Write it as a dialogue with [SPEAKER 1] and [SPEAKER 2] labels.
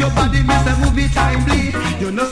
[SPEAKER 1] Your body miss the movie timely. You know